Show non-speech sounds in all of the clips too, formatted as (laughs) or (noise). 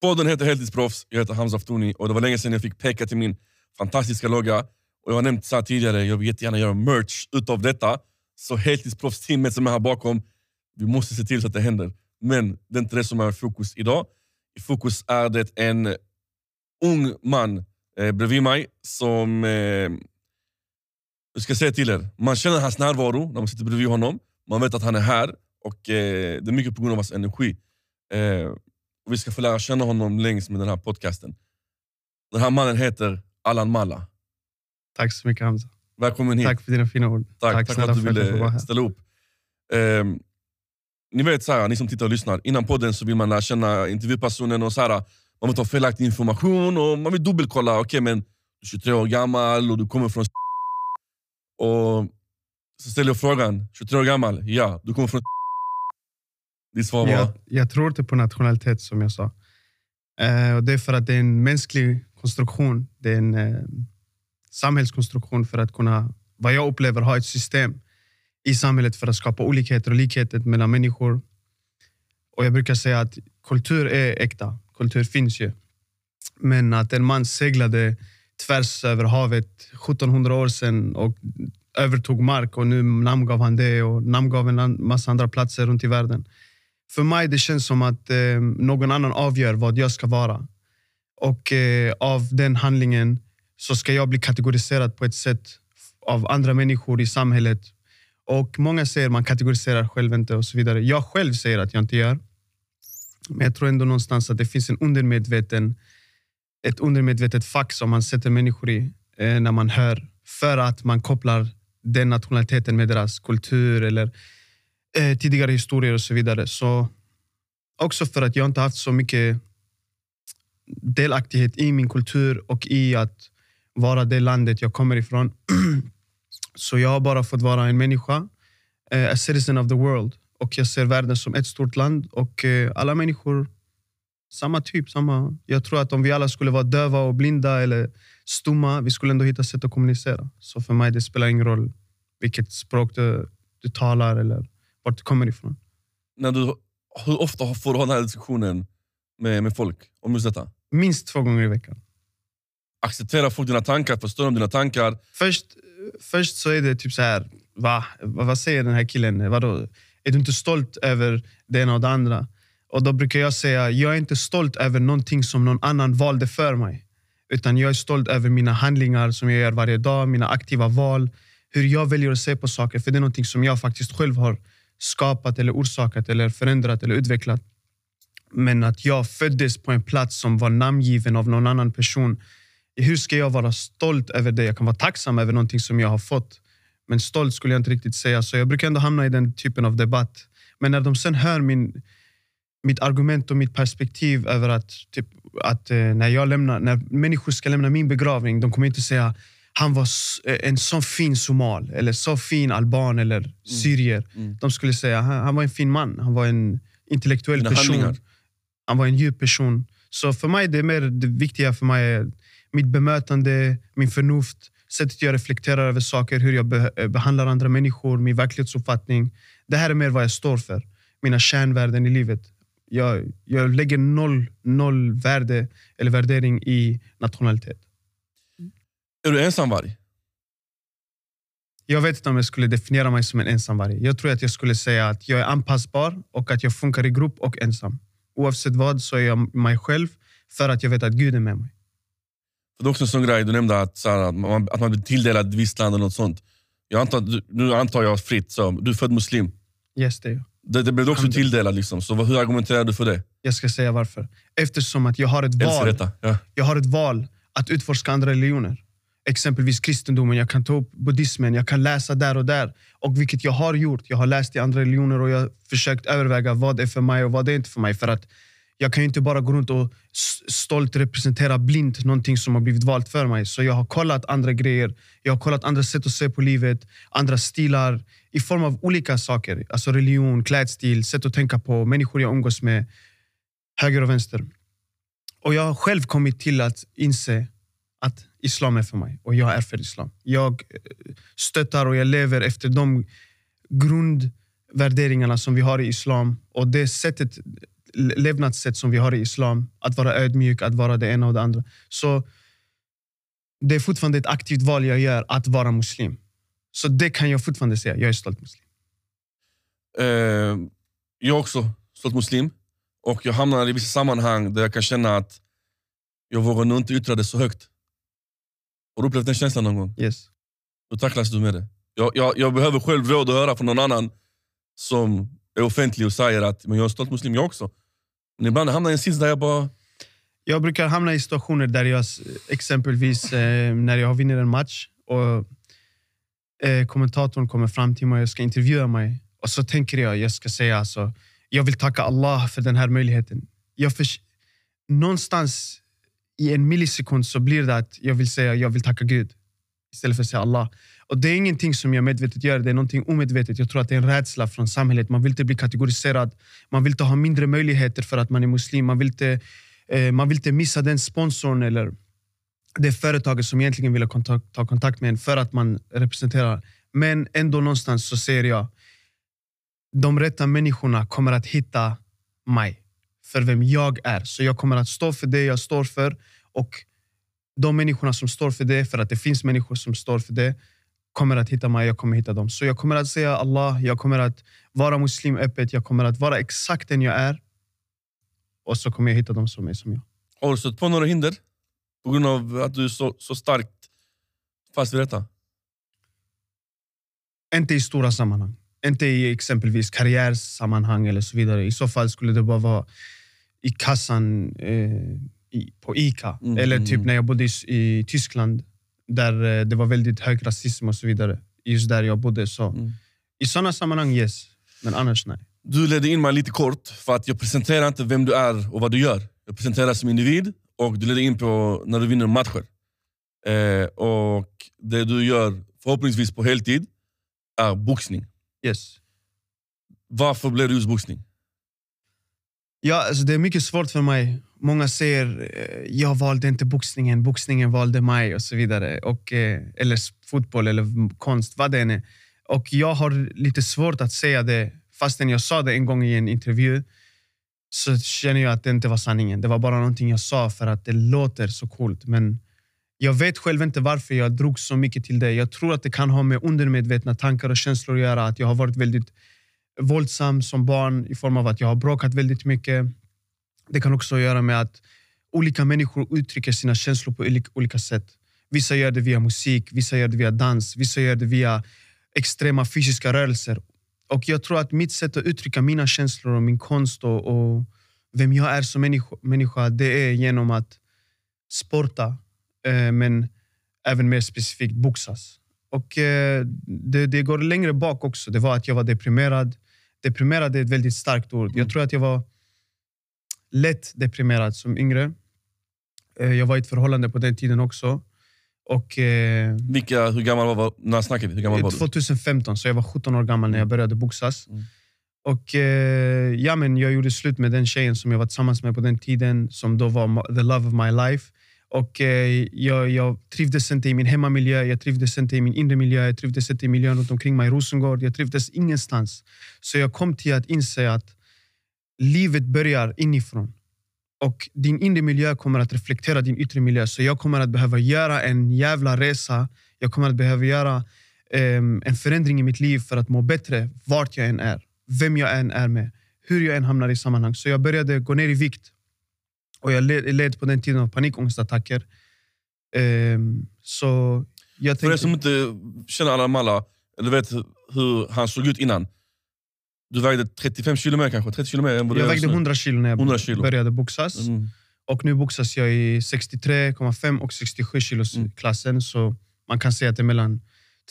Podden heter Heltidsproffs, jag heter Hamza Aftoni och det var länge sedan jag fick peka till min fantastiska logga. Och jag har nämnt så här tidigare, jag vill jättegärna göra merch utav detta. Så heltidsproffsteamet som är här bakom, vi måste se till så att det händer. Men det är inte det som är fokus idag. I fokus är det en ung man eh, bredvid mig som... Eh, jag ska säga till er, man känner hans närvaro när man sitter bredvid honom. Man vet att han är här och eh, det är mycket på grund av hans energi. Eh, och vi ska få lära känna honom längs med den här podcasten. Den här mannen heter Allan Malla. Tack så mycket Hamza. Välkommen hit. Tack för dina fina ord. Tack, tack, tack för att du ville ställa upp. Um, ni vet, så här, ni som tittar och lyssnar, innan podden så vill man lära känna intervjupersonen. och så här, Man vill ta felaktig information och man vill dubbelkolla. Okay, men du är 23 år gammal och du kommer från och Så ställer jag frågan, 23 år gammal? Ja, du kommer från ditt svar var? Jag, jag tror inte på nationalitet som jag sa. Eh, och det är för att det är en mänsklig konstruktion. Det är en eh, samhällskonstruktion för att kunna, vad jag upplever, ha ett system i samhället för att skapa olikheter och likheter mellan människor. Och Jag brukar säga att kultur är äkta. Kultur finns ju. Men att en man seglade tvärs över havet 1700 år sedan och övertog mark och nu namngav han det och namngav en massa andra platser runt i världen. För mig det känns som att eh, någon annan avgör vad jag ska vara. Och eh, av den handlingen så ska jag bli kategoriserad på ett sätt av andra människor i samhället. Och Många säger att man kategoriserar själv inte och så vidare. Jag själv säger att jag inte gör. Men jag tror ändå någonstans att det finns en undermedveten, ett undermedvetet fack som man sätter människor i eh, när man hör. För att man kopplar den nationaliteten med deras kultur eller eh, tidigare historier och så vidare. Så också för att jag inte haft så mycket delaktighet i min kultur och i att vara det landet jag kommer ifrån. (clears throat) så jag har bara fått vara en människa, eh, a citizen of the world. Och Jag ser världen som ett stort land och eh, alla människor samma typ. Samma. Jag tror att om vi alla skulle vara döva och blinda eller stumma, vi skulle ändå hitta sätt att kommunicera. Så för mig det spelar ingen roll vilket språk du, du talar eller vart du kommer ifrån. När du, hur ofta får du ha den här diskussionen med, med folk om just detta? Minst två gånger i veckan. Accepterar folk dina tankar? Förstår de dina tankar? Först, först så är det typ så här, va? Vad säger den här killen? Vadå? Är du inte stolt över det ena och det andra? Och Då brukar jag säga, jag är inte stolt över någonting som någon annan valde för mig. Utan jag är stolt över mina handlingar som jag gör varje dag, mina aktiva val hur jag väljer att se på saker. För det är något som jag faktiskt själv har skapat, eller orsakat, eller förändrat eller utvecklat. Men att jag föddes på en plats som var namngiven av någon annan person. Hur ska jag vara stolt över det? Jag kan vara tacksam över någonting som jag har fått. Men stolt skulle jag inte riktigt säga. Så jag brukar ändå hamna i den typen av debatt. Men när de sen hör min, mitt argument och mitt perspektiv över att, typ, att eh, när, jag lämnar, när människor ska lämna min begravning, de kommer inte säga han var eh, en så fin somal, eller så fin alban eller mm. syrier. Mm. De skulle säga han, han var en fin man, han var en intellektuell Dina person. Handlingar. Han var en djup person. Så för mig det är mer det viktiga för mig är mitt bemötande, min förnuft, sättet jag reflekterar över saker, hur jag be eh, behandlar andra människor, min verklighetsuppfattning. Det här är mer vad jag står för. Mina kärnvärden i livet. Jag, jag lägger noll, noll värde eller värdering i nationalitet. Är du ensamvarg? Jag vet inte om jag skulle definiera mig som en ensamvarg. Jag tror att jag skulle säga att jag är anpassbar och att jag funkar i grupp och ensam. Oavsett vad så är jag mig själv för att jag vet att Gud är med mig. Det är också en sån grej, du nämnde att, så här, att, man, att man blir tilldelad ett visst land eller något sånt. Jag antar, nu antar jag fritt, så, du är född muslim. Yes, det är jag. Det, det blev du också tilldelad. Liksom. Så hur argumenterar du för det? Jag ska säga varför. Eftersom att jag har ett val, ja. jag har ett val att utforska andra religioner exempelvis kristendomen, jag kan ta upp buddhismen, jag kan läsa där och där. Och Vilket jag har gjort. Jag har läst i andra religioner och jag har försökt överväga vad det är för mig och vad är inte för mig. För att Jag kan inte bara gå runt och stolt representera blint någonting som har blivit valt för mig. Så jag har kollat andra grejer, jag har kollat andra sätt att se på livet, andra stilar i form av olika saker. Alltså religion, klädstil, sätt att tänka på, människor jag umgås med, höger och vänster. Och Jag har själv kommit till att inse att islam är för mig och jag är för islam. Jag eh, stöttar och jag lever efter de grundvärderingarna som vi har i islam. Och det sättet levnadssätt som vi har i islam. Att vara ödmjuk, att vara det ena och det andra. Så det är fortfarande ett aktivt val jag gör att vara muslim. Så det kan jag fortfarande säga. Jag är stolt muslim. Eh, jag är också stolt muslim. Och jag hamnar i vissa sammanhang där jag kan känna att jag vågar nog inte yttra det så högt. Har du upplevt den känslan någon gång? Yes. Hur tacklas du med det? Jag, jag, jag behöver själv råd att höra från någon annan som är offentlig och säger att men jag är stolt muslim jag också. Men ibland hamnar jag i en sits där jag bara... Jag brukar hamna i situationer där jag exempelvis eh, när jag har vunnit en match och eh, kommentatorn kommer fram till mig och ska intervjua mig. Och så tänker jag, jag ska säga alltså, jag vill tacka Allah för den här möjligheten. Jag förs- någonstans i en millisekund så blir det att jag vill säga jag vill tacka Gud istället för att säga Allah. Och Det är ingenting som jag medvetet gör, det är någonting omedvetet. Jag tror att det är en rädsla från samhället. Man vill inte bli kategoriserad, man vill inte ha mindre möjligheter för att man är muslim. Man vill inte, eh, man vill inte missa den sponsorn eller det företaget som egentligen vill kontakt, ta kontakt med en för att man representerar. Men ändå någonstans så ser jag de rätta människorna kommer att hitta mig för vem jag är. Så jag kommer att stå för det jag står för. Och de människorna som står för det, för att det finns människor som står för det, kommer att hitta mig, jag kommer hitta dem. Så jag kommer att säga Allah, jag kommer att vara muslim öppet, jag kommer att vara exakt den jag är. Och så kommer jag hitta dem som är som jag. Har du stött på några hinder? På grund av att du är så, så starkt fast vid detta? Inte i stora sammanhang. Inte i exempelvis karriärsammanhang eller så vidare. I så fall skulle det bara vara i kassan eh, i, på Ica. Mm, Eller mm, typ mm. när jag bodde i, i Tyskland där eh, det var väldigt hög rasism och så vidare. Just där jag bodde. Så. Mm. I sådana sammanhang yes, men annars nej. Du ledde in mig lite kort, för att jag presenterar inte vem du är och vad du gör. Jag presenterar som individ och du ledde in på när du vinner matcher. Eh, och Det du gör, förhoppningsvis på heltid, är boxning. Yes. Varför blev det just boxning? Ja, alltså det är mycket svårt för mig. Många säger eh, jag valde inte boxningen, boxningen valde mig och så vidare. Och, eh, eller fotboll eller konst, vad det än är. Och jag har lite svårt att säga det, fastän jag sa det en gång i en intervju så känner jag att det inte var sanningen. Det var bara någonting jag sa för att det låter så coolt. Men jag vet själv inte varför jag drog så mycket till det. Jag tror att det kan ha med undermedvetna tankar och känslor att göra. Att jag har varit väldigt våldsam som barn i form av att jag har bråkat väldigt mycket. Det kan också göra med att olika människor uttrycker sina känslor på olika- sätt. Vissa gör det via musik, vissa gör det via dans, vissa gör det via extrema fysiska rörelser. Och Jag tror att mitt sätt att uttrycka mina känslor och min konst och, och vem jag är som människa, människa det är genom att sporta, eh, men även mer specifikt boxas. Och eh, det, det går längre bak också. Det var att jag var deprimerad. Deprimerad är ett väldigt starkt ord. Jag tror att jag var lätt deprimerad som yngre. Eh, Jag var i ett förhållande på den tiden också. Och eh, Vilka, hur gammal var? När snackar vi? Hur gammal var du? 2015, så jag var 17 år gammal när jag började boxas. Mm. Och eh, ja, men Jag gjorde slut med den tjejen som jag var tillsammans med på den tiden, som då var the love of my life. Och eh, jag, jag trivdes inte i min hemmamiljö, jag trivdes inte i min inre miljö, jag trivdes inte i miljön runt omkring mig i Rosengård. Jag trivdes ingenstans. Så jag kom till att inse att livet börjar inifrån. Och din inre miljö kommer att reflektera din yttre miljö. Så jag kommer att behöva göra en jävla resa. Jag kommer att behöva göra um, en förändring i mitt liv för att må bättre vart jag än är. Vem jag än är med. Hur jag än hamnar i sammanhang. Så jag började gå ner i vikt. Och jag led, led på den tiden av panikångestattacker. Ehm, så jag För er tänkte... som inte känner Alan Malla, eller vet hur han såg ut innan. Du vägde 35 kilo mer kanske? 30 kilo mer än vad Jag vägde just nu. 100 kilo när jag 100 kilo. började boxas. Mm. Och nu boxas jag i 63,5 och 67 kilos Mm. klassen. Så man kan säga att det är mellan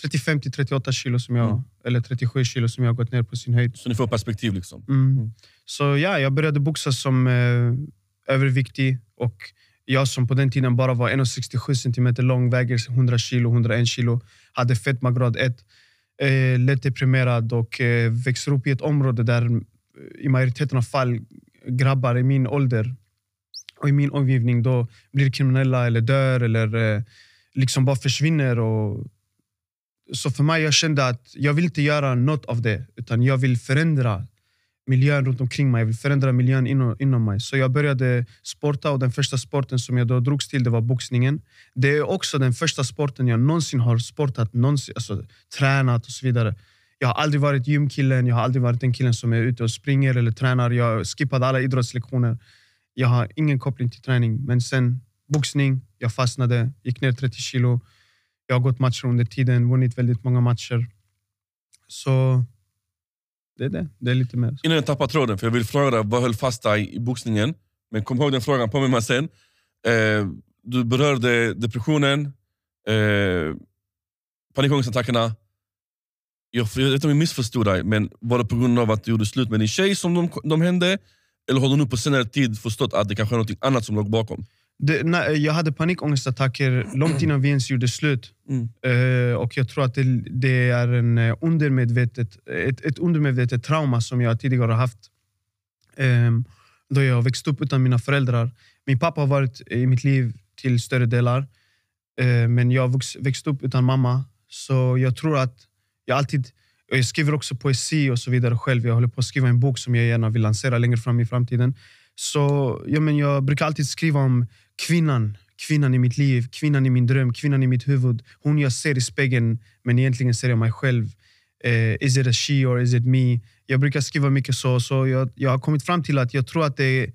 35 till 38 kilo som jag, Mm. eller 37 kilo som jag gått ner på sin höjd. Så ni får perspektiv. liksom. Mm. Mm. Så ja, jag började boxas som eh, överviktig och jag som på den tiden bara var 1,67 centimeter lång, väger 100 kilo, 101 kilo, hade fetmagrad 1, eh, lätt deprimerad och eh, växer upp i ett område där eh, i majoriteten av fall grabbar i min ålder och i min omgivning då blir kriminella eller dör eller eh, liksom bara försvinner. Och, så för mig jag kände att jag vill inte göra något av det utan jag vill förändra miljön runt omkring mig. Jag vill förändra miljön inom, inom mig. Så jag började sporta och den första sporten som jag då drogs till det var boxningen. Det är också den första sporten jag någonsin har sportat, någonsin, alltså, tränat och så vidare. Jag har aldrig varit gymkillen, jag har aldrig varit den killen som är ute och springer eller tränar. Jag skippade alla idrottslektioner. Jag har ingen koppling till träning. Men sen boxning, jag fastnade, gick ner 30 kilo. Jag har gått matcher under tiden, vunnit väldigt många matcher. Så det är det. Det är lite mer. Innan jag tappar tråden, för jag vill fråga dig vad höll fast dig i boxningen. Men kom ihåg den frågan, påminn mig sen. Eh, du berörde depressionen, eh, panikångestattackerna. Jag, jag vet inte om jag missförstod dig, men var det på grund av att du gjorde slut med din tjej som de, de hände? Eller har du nu på senare tid förstått att det kanske är något annat som låg bakom? Det, nej, jag hade panikångestattacker långt innan vi ens gjorde slut. Mm. Eh, och Jag tror att det, det är en eh, undermedvetet, ett, ett undermedvetet trauma som jag tidigare har haft. Eh, då jag växte upp utan mina föräldrar. Min pappa har varit i mitt liv till större delar. Eh, men jag har växt upp utan mamma. Så jag tror att jag alltid... Jag skriver också poesi och så vidare själv. Jag håller på att skriva en bok som jag gärna vill lansera längre fram i framtiden. Så ja, men Jag brukar alltid skriva om kvinnan, kvinnan i mitt liv, kvinnan i min dröm, kvinnan i mitt huvud. Hon jag ser i spegeln, men egentligen ser jag mig själv. Uh, is it a she or is it me? Jag brukar skriva mycket så. så jag, jag har kommit fram till att jag tror att det,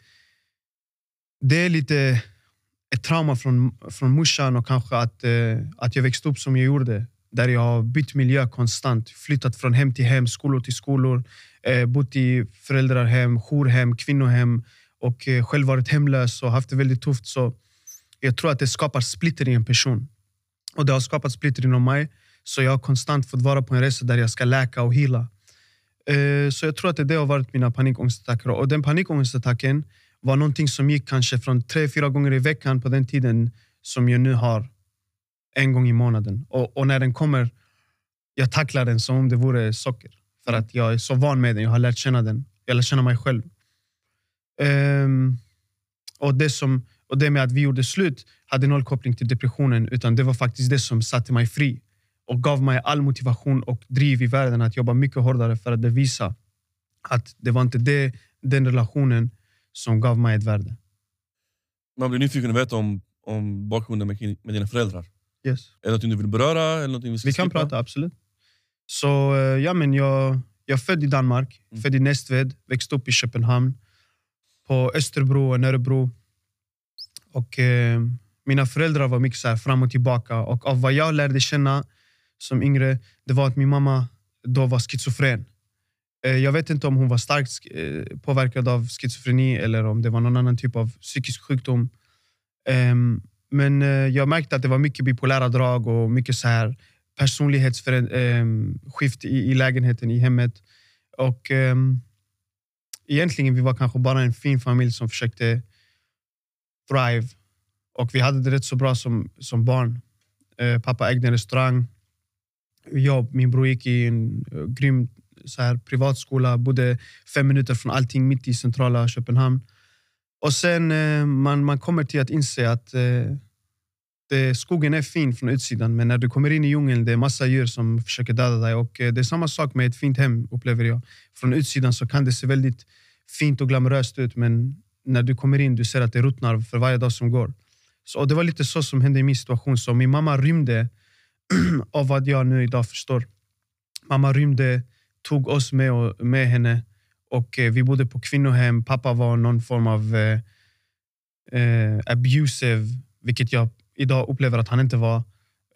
det är lite ett trauma från, från morsan och kanske att, uh, att jag växte upp som jag gjorde. Där jag har bytt miljö konstant. Flyttat från hem till hem, skolor till skolor. Uh, bott i föräldrarhem, jourhem, kvinnohem och eh, själv varit hemlös och haft det väldigt tufft. Så jag tror att det skapar splitter i en person. Och Det har skapat splitter inom mig. Så jag har konstant fått vara på en resa där jag ska läka och hila. Eh, så jag tror att det har varit mina panikångestattacker. Och den panikångestattacken var någonting som gick kanske från tre, fyra gånger i veckan på den tiden som jag nu har en gång i månaden. Och, och när den kommer, jag tacklar den som om det vore socker. För att jag är så van med den, jag har lärt känna den. Jag lär känna mig själv. Um, och, det som, och det med att vi gjorde slut hade noll koppling till depressionen. Utan Det var faktiskt det som satte mig fri och gav mig all motivation och driv i världen att jobba mycket hårdare för att bevisa att det var inte det, den relationen som gav mig ett värde. Man blir nyfiken att veta om, om bakgrunden med, med dina föräldrar. Yes. Är det något du vill beröra? Eller vi, vi kan skippa? prata, absolut. Så, eh, ja, men jag, jag är född i Danmark, mm. född i Nästved, växte upp i Köpenhamn på Österbro och Nörrebro. Och, eh, mina föräldrar var mycket så här fram och tillbaka. Och av vad jag lärde känna som yngre, det var att min mamma då var schizofren. Eh, jag vet inte om hon var starkt eh, påverkad av schizofreni eller om det var någon annan typ av psykisk sjukdom. Eh, men eh, jag märkte att det var mycket bipolära drag och mycket så här personlighetsskift ehm, i, i lägenheten, i hemmet. Och ehm, egentligen vi var kanske bara en fin familj som försökte thrive. Och vi hade det rätt så bra som, som barn. Eh, pappa ägde en restaurang. Jag min bror gick i en uh, grym så här, privatskola. Bodde fem minuter från allting mitt i centrala Köpenhamn. Och sen eh, man, man kommer till att inse att eh, det, skogen är fin från utsidan men när du kommer in i djungeln det är massa djur som försöker döda dig. Och eh, Det är samma sak med ett fint hem upplever jag. Från utsidan så kan det se väldigt fint och glamoröst ut men när du kommer in du ser att det ruttnar för varje dag som går. Så, det var lite så som hände i min situation. Så min mamma rymde (clears throat) av vad jag nu idag förstår. Mamma rymde, tog oss med, och, med henne och eh, vi bodde på kvinnohem. Pappa var någon form av eh, eh, abusive, vilket jag idag upplever att han inte var.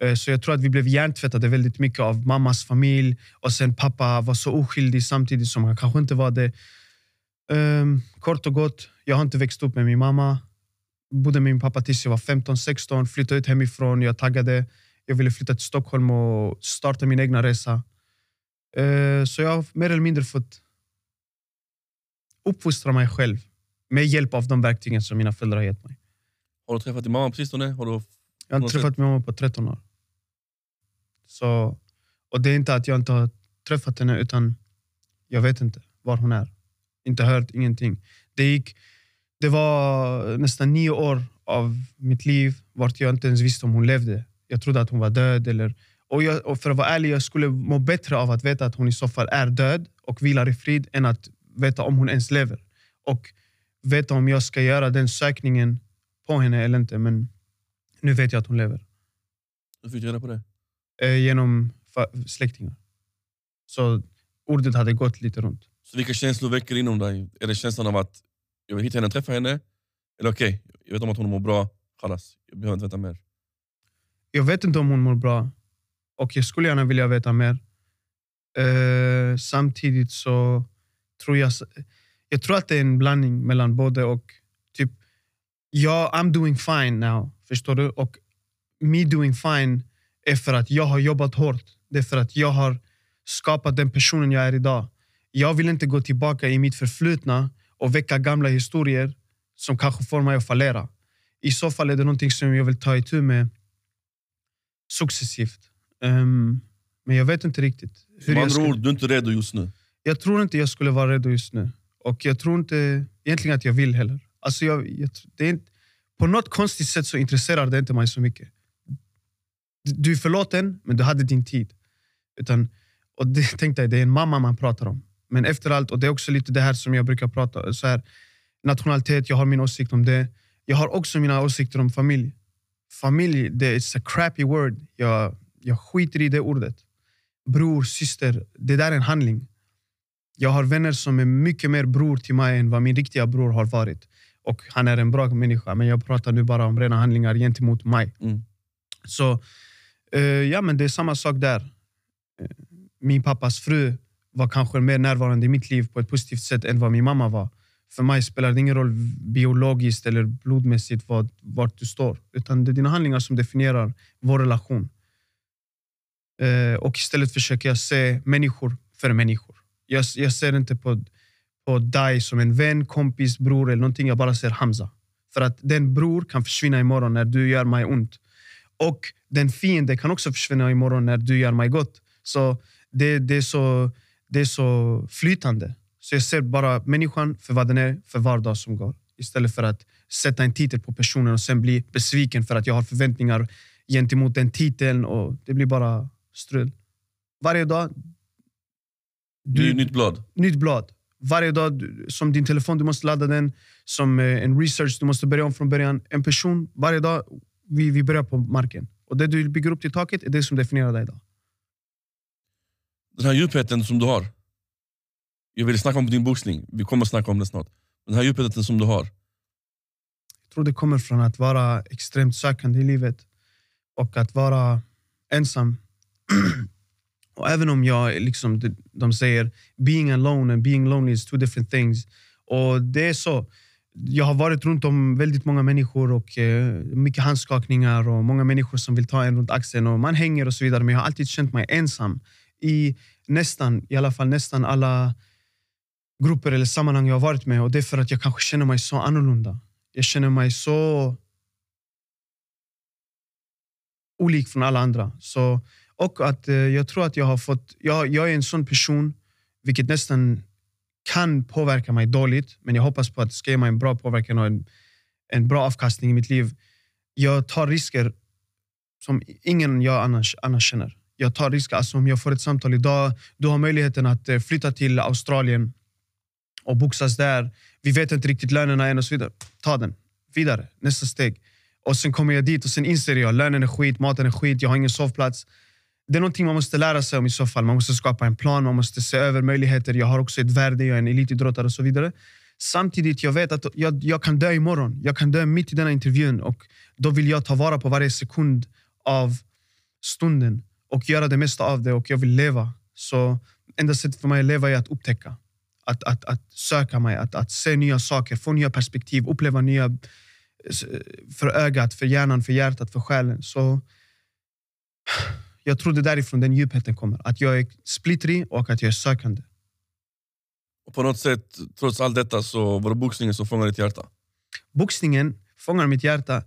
Eh, så jag tror att vi blev hjärntvättade väldigt mycket av mammas familj. Och sen pappa var så oskyldig samtidigt som han kanske inte var det. Um, kort och gott, jag har inte växt upp med min mamma. Bodde med min pappa tills jag var 15-16. Flyttade ut hemifrån. Jag taggade. Jag ville flytta till Stockholm och starta min egna resa. Uh, så jag har mer eller mindre fått uppfostra mig själv med hjälp av de verktygen som mina föräldrar har gett mig. Har du träffat din mamma på sistone? Har du... Jag har inte träffat min mamma på 13 år. Så, och Det är inte att jag inte har träffat henne, utan jag vet inte var hon är. Inte hört, ingenting. Det, gick, det var nästan nio år av mitt liv vart jag inte ens visste om hon levde. Jag trodde att hon var död. Eller, och, jag, och För att vara ärlig, jag skulle må bättre av att veta att hon i så fall är död och vilar i frid än att veta om hon ens lever. Och veta om jag ska göra den sökningen på henne eller inte. Men nu vet jag att hon lever. Hur fick du reda på det? Eh, genom släktingar. Så ordet hade gått lite runt. Så vilka känslor väcker det inom dig? Är det känslan av att jag vill hitta henne och träffa henne? Eller okej, jag vet om att hon mår bra. Kallas. Jag behöver inte veta mer. Jag vet inte om hon mår bra och jag skulle gärna vilja veta mer. Eh, samtidigt så tror jag... Jag tror att det är en blandning mellan både och. Typ, ja, I'm doing fine now. Förstår du? Och me doing fine är för att jag har jobbat hårt. Det är för att jag har skapat den personen jag är idag. Jag vill inte gå tillbaka i mitt förflutna och väcka gamla historier som kanske får mig att fallera. I så fall är det någonting som jag vill ta itu med successivt. Ehm, men jag vet inte riktigt. hur Med andra ord, du är inte redo just nu. jag tror inte jag skulle vara redo just nu. Och jag tror inte egentligen att jag vill heller. Alltså jag, jag, det är inte, på något konstigt sätt så intresserar det inte mig så mycket. Du- Du är förlåten, men du hade din tid. Utan, och det, tänk dig, det är en mamma man pratar om. Men efter allt, och det är också lite det här som jag brukar prata så här, Nationalitet, jag har min åsikt om det. Jag har också mina åsikter om familj. Familj, det är a crappy word. Jag, jag skiter i det ordet. Bror, syster, det där är en handling. Jag har vänner som är mycket mer bror till mig än vad min riktiga bror har varit. Och han är en bra människa, men jag pratar nu bara om rena handlingar gentemot mig. Mm. Så eh, ja, men det är samma sak där. Eh, min pappas fru var kanske mer närvarande i mitt liv på ett positivt sätt än vad min mamma var. För mig spelar det ingen roll biologiskt eller blodmässigt vad, vart du står. Utan det är dina handlingar som definierar vår relation. Eh, och istället försöker jag se människor för människor. Jag, jag ser inte på, på dig som en vän, kompis, bror eller någonting. Jag bara ser Hamza. För att den bror kan försvinna imorgon när du gör mig ont. Och den fiende kan också försvinna imorgon när du gör mig gott. Så det, det, är, så, det är så flytande. Så jag ser bara människan för vad den är för var dag som går. Istället för att sätta en titel på personen och sen bli besviken för att jag har förväntningar gentemot den titeln. Och det blir bara strul. Varje dag... Du, nytt blad. nytt blad. Varje dag, som din telefon, du måste ladda den. Som eh, en research, du måste börja om från början. En person, varje dag, vi, vi börjar på marken. Och det du bygger upp till taket är det som definierar dig idag. Den här djupheten som du har. Jag vill snacka om din boxning. Vi kommer snacka om det snart. Den här djupheten som du har. Jag tror det kommer från att vara extremt sökande i livet och att vara ensam. (clears throat) och även om jag, liksom, de, de säger being alone and being lonely is two different things. Och det är så. Jag har varit runt om väldigt många människor och eh, mycket handskakningar och många människor som vill ta en runt axeln och man hänger och så vidare. Men jag har alltid känt mig ensam i nästan, i alla fall nästan alla grupper eller sammanhang jag har varit med. Och det är för att jag kanske känner mig så annorlunda. Jag känner mig så olik från alla andra. Så, och att eh, jag tror att jag har fått... Jag, jag är en sån person, vilket nästan kan påverka mig dåligt, men jag hoppas på att det ska ge mig en bra påverkan och en, en bra avkastning i mitt liv. Jag tar risker som ingen jag annars, annars känner. Jag tar risker. Alltså om jag får ett samtal idag, du har möjligheten att eh, flytta till Australien och boxas där. Vi vet inte riktigt lönerna än och så vidare. Ta den. Vidare. Nästa steg. Och sen kommer jag dit och sen inser jag lönen är skit, maten är skit, jag har ingen sovplats. Det är någonting man måste lära sig om i så fall. Man måste skapa en plan, man måste se över möjligheter. Jag har också ett värde, jag är en elitidrottare och så vidare. Samtidigt jag vet att jag, jag kan dö imorgon. Jag kan dö mitt i denna intervjun och då vill jag ta vara på varje sekund av stunden och göra det mesta av det och jag vill leva. Så enda sättet för mig att leva är att upptäcka. Att, att, att söka mig, att, att se nya saker, få nya perspektiv, uppleva nya för ögat, för hjärnan, för hjärtat, för själen. Så jag tror det är därifrån den djupheten kommer. Att jag är splittrig och att jag är sökande. Och på något sätt, trots allt detta, så var det boxningen som fångade ditt hjärta. Boxningen fångar mitt hjärta.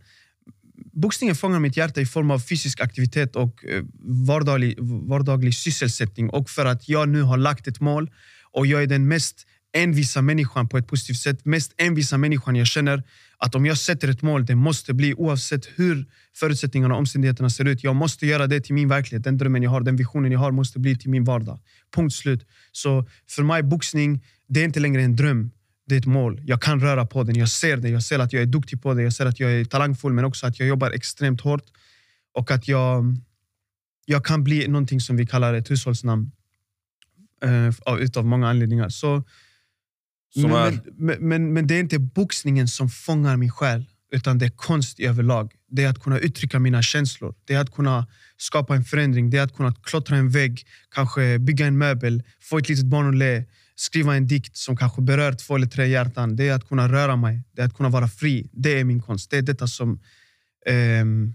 Boxningen fångar mitt hjärta i form av fysisk aktivitet och eh, vardaglig, vardaglig sysselsättning. Och för att jag nu har lagt ett mål och jag är den mest envisa människan på ett positivt sätt. Mest envisa människan jag känner att om jag sätter ett mål, det måste bli oavsett hur förutsättningarna och omständigheterna ser ut. Jag måste göra det till min verklighet. Den drömmen jag har, den visionen jag har måste bli till min vardag. Punkt slut. Så för mig, boxning, det är inte längre en dröm, det är ett mål. Jag kan röra på den, jag ser det, jag ser att jag är duktig på det, jag ser att jag är talangfull men också att jag jobbar extremt hårt och att jag, jag kan bli någonting som vi kallar ett hushållsnamn eh, av- utav många anledningar. Så, men, är? men, men, men det är inte boxningen som fångar min själ, utan det är konst i överlag. Det är att kunna uttrycka mina känslor, det är att kunna skapa en förändring, det är att kunna klottra en vägg, kanske bygga en möbel, få ett litet barn att le, skriva en dikt som kanske berör två eller tre hjärtan. Det är att kunna röra mig, det är att kunna vara fri. Det är min konst. Det är detta som ehm,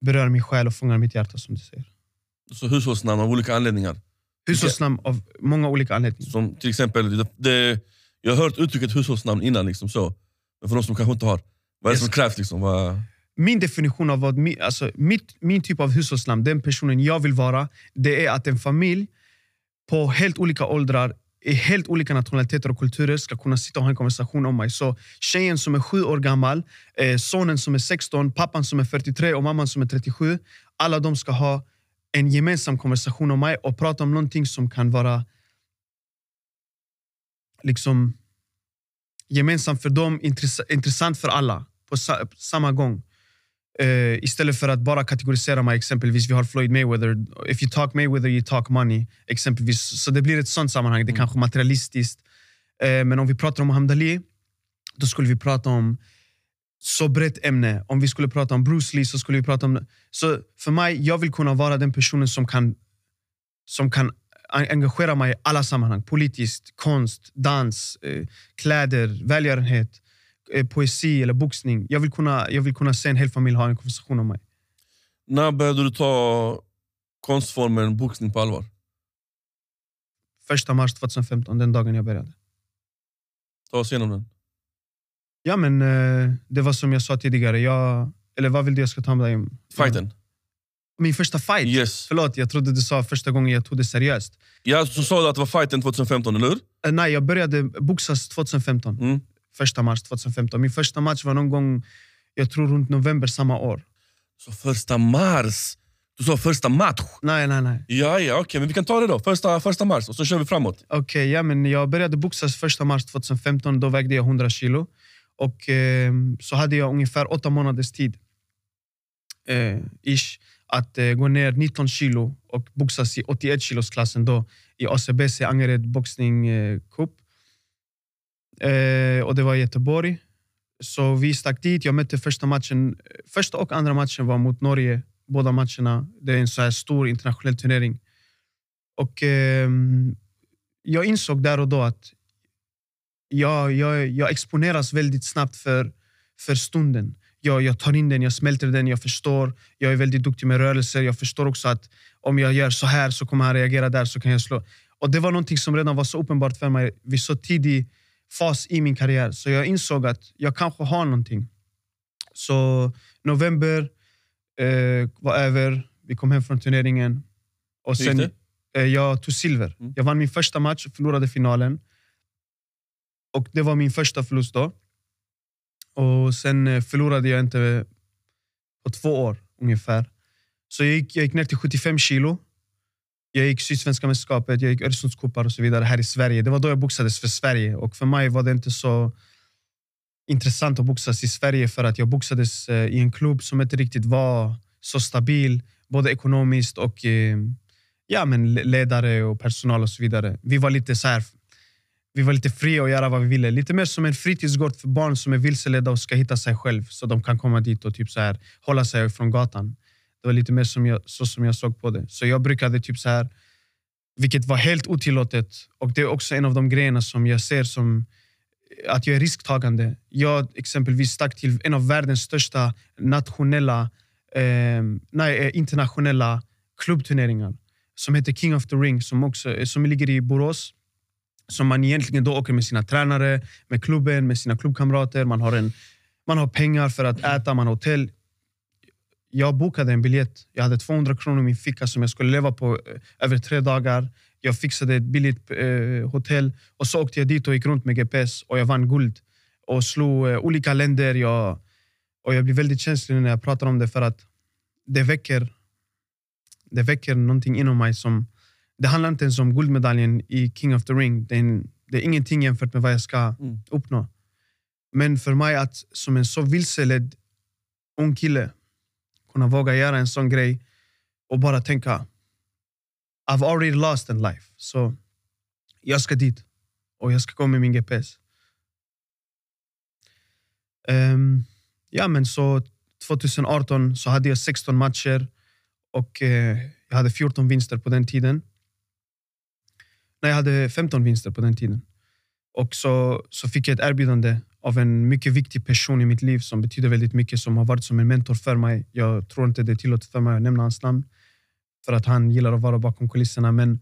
berör min själ och fångar mitt hjärta, som du säger. Så hushållsnamn av olika anledningar. Hushållsnamn av många olika anledningar. Som till exempel, det, det, jag har hört uttrycket hushållsnamn innan, liksom så. men för de som kanske inte har. Vad är det som krävs? Liksom? Vad, Min definition av vad alltså mitt, min typ av hushållsnamn, den personen jag vill vara, det är att en familj på helt olika åldrar, helt olika nationaliteter och kulturer ska kunna sitta och ha en konversation om mig. Så tjejen som är sju år gammal, eh, sonen som är 16, pappan som är 43 och mamman som är 37. Alla de ska ha en gemensam konversation om mig och prata om någonting som kan vara liksom gemensamt för dem, intressant för alla på sa- samma gång. Eh, istället för att bara kategorisera mig, exempelvis vi har Floyd Mayweather. If you talk Mayweather, you talk money. Exempelvis. Så det blir ett sånt sammanhang. Det är kanske materialistiskt. Eh, men om vi pratar om Muhammad Ali, då skulle vi prata om så brett ämne. Om vi skulle prata om Bruce Lee så skulle vi prata om... Så för mig, jag vill kunna vara den personen som kan, som kan en- engagera mig i alla sammanhang. Politiskt, konst, dans, eh, kläder, välgörenhet, poesi eller boxning. Jag vill, kunna, jag vill kunna se en hel familj ha en konversation om mig. när började du ta konstformen boxning på allvar? Första mars 2015, den dagen jag började. Ta oss igenom den. Ja, men eh, det var som jag sa tidigare. Jag, eller vad vill du jag ska ta med dig? Fighten. Min första fight? Yes. Förlåt, jag trodde du sa första gången jag tog det seriöst. Ja, så sa du att det var fighten 2015, eller hur? Eh, nej, jag började boxas 2015. Mm. Första mars 2015. Min första match var någon gång, jag tror runt november samma år. Så första mars. Du sa första match. Nej, nej, nej. Ja, ja, okej, men vi kan ta det då. Första, första mars, och så kör vi framåt. Okej, ja, men jag började boxas första mars 2015. Då vägde jag 100 kilo. Och eh, så hade jag ungefär åtta månaders tid eh, ish, att eh, gå ner 19 kilo och boxas i 81 kilos klassen då i ACBC Angered Boxning eh, Cup. Eh, och det var i Göteborg. Så vi stack dit. Jag mötte första matchen. Första och andra matchen var mot Norge. Båda matcherna. Det är en så här stor internationell turnering. Och eh, jag insåg där och då att jag, jag, jag exponeras väldigt snabbt för, för stunden. Jag, jag tar in den, jag smälter den, jag förstår. Jag är väldigt duktig med rörelser. Jag förstår också att om jag gör så här så kommer han reagera där, så kan jag slå. Och Det var någonting som redan var så uppenbart för mig vid så tidig fas i min karriär. Så jag insåg att jag kanske har någonting. Så november eh, var över, vi kom hem från turneringen. Och Hur gick sen, eh, jag tog silver. Mm. Jag vann min första match och förlorade finalen. Och Det var min första förlust då. Och Sen eh, förlorade jag inte på två år ungefär. Så jag gick, jag gick ner till 75 kilo. Jag gick Sydsvenska mästerskapet, jag gick Öresundscupar och så vidare här i Sverige. Det var då jag boxades för Sverige. Och För mig var det inte så intressant att boxas i Sverige för att jag boxades eh, i en klubb som inte riktigt var så stabil, både ekonomiskt och eh, ja, men ledare och personal och så vidare. Vi var lite så här, vi var lite fria att göra vad vi ville. Lite mer som en fritidsgård för barn som är vilseledda och ska hitta sig själv så de kan komma dit och typ så här, hålla sig från gatan. Det var lite mer som jag, så som jag såg på det. Så jag brukade typ så här, vilket var helt otillåtet. Och det är också en av de grejerna som jag ser som att jag är risktagande. Jag exempelvis stack till en av världens största nationella, ehm, eh, nej, internationella klubbturneringar som heter King of the Ring som, också, eh, som ligger i Borås. Som man egentligen då åker med sina tränare, med klubben, med sina klubbkamrater. Man har, en, man har pengar för att äta, man har hotell. Jag bokade en biljett. Jag hade 200 kronor i min ficka som jag skulle leva på eh, över tre dagar. Jag fixade ett billigt eh, hotell och så åkte jag dit och gick runt med GPS och jag vann guld. Och slog eh, olika länder. Jag, och jag blir väldigt känslig när jag pratar om det för att det väcker, det väcker någonting inom mig som... Det handlar inte ens om guldmedaljen i King of the Ring. Det är en, Det är ingenting jämfört med vad jag ska Mm. uppnå. Men för mig att som en så vilseledd ung kille kunna våga göra en sån grej och bara tänka I've already lost in life. Så jag ska dit och jag ska gå med min GPS. Um, ehm, ja, men så 2018 så hade jag 16 matcher och eh, jag hade 14 vinster på den tiden. Nej, jag hade 15 vinster på den tiden. Och så, så fick jag ett erbjudande av en mycket viktig person i mitt liv som betyder väldigt mycket, som har varit som en mentor för mig. Jag tror inte det är tillåtet för mig att nämna hans namn för att han gillar att vara bakom kulisserna. Men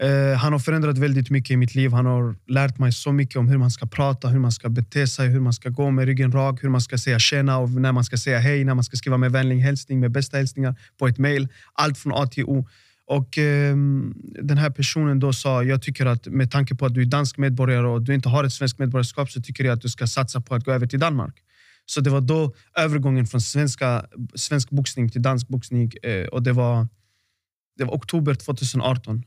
eh, han har förändrat väldigt mycket i mitt liv. Han har lärt mig så mycket om hur man ska prata, hur man ska bete sig, hur man ska gå med ryggen rak, hur man ska säga tjena och när man ska säga hej, när man ska skriva med vänlig hälsning, med bästa hälsningar på ett mejl. Allt från A till O. Och eh, den här personen då sa, jag tycker att med tanke på att du är dansk medborgare och du inte har ett svenskt medborgarskap så tycker jag att du ska satsa på att gå över till Danmark. Så det var då övergången från svenska, svensk boxning till dansk boxning eh, och det var, det var oktober 2018.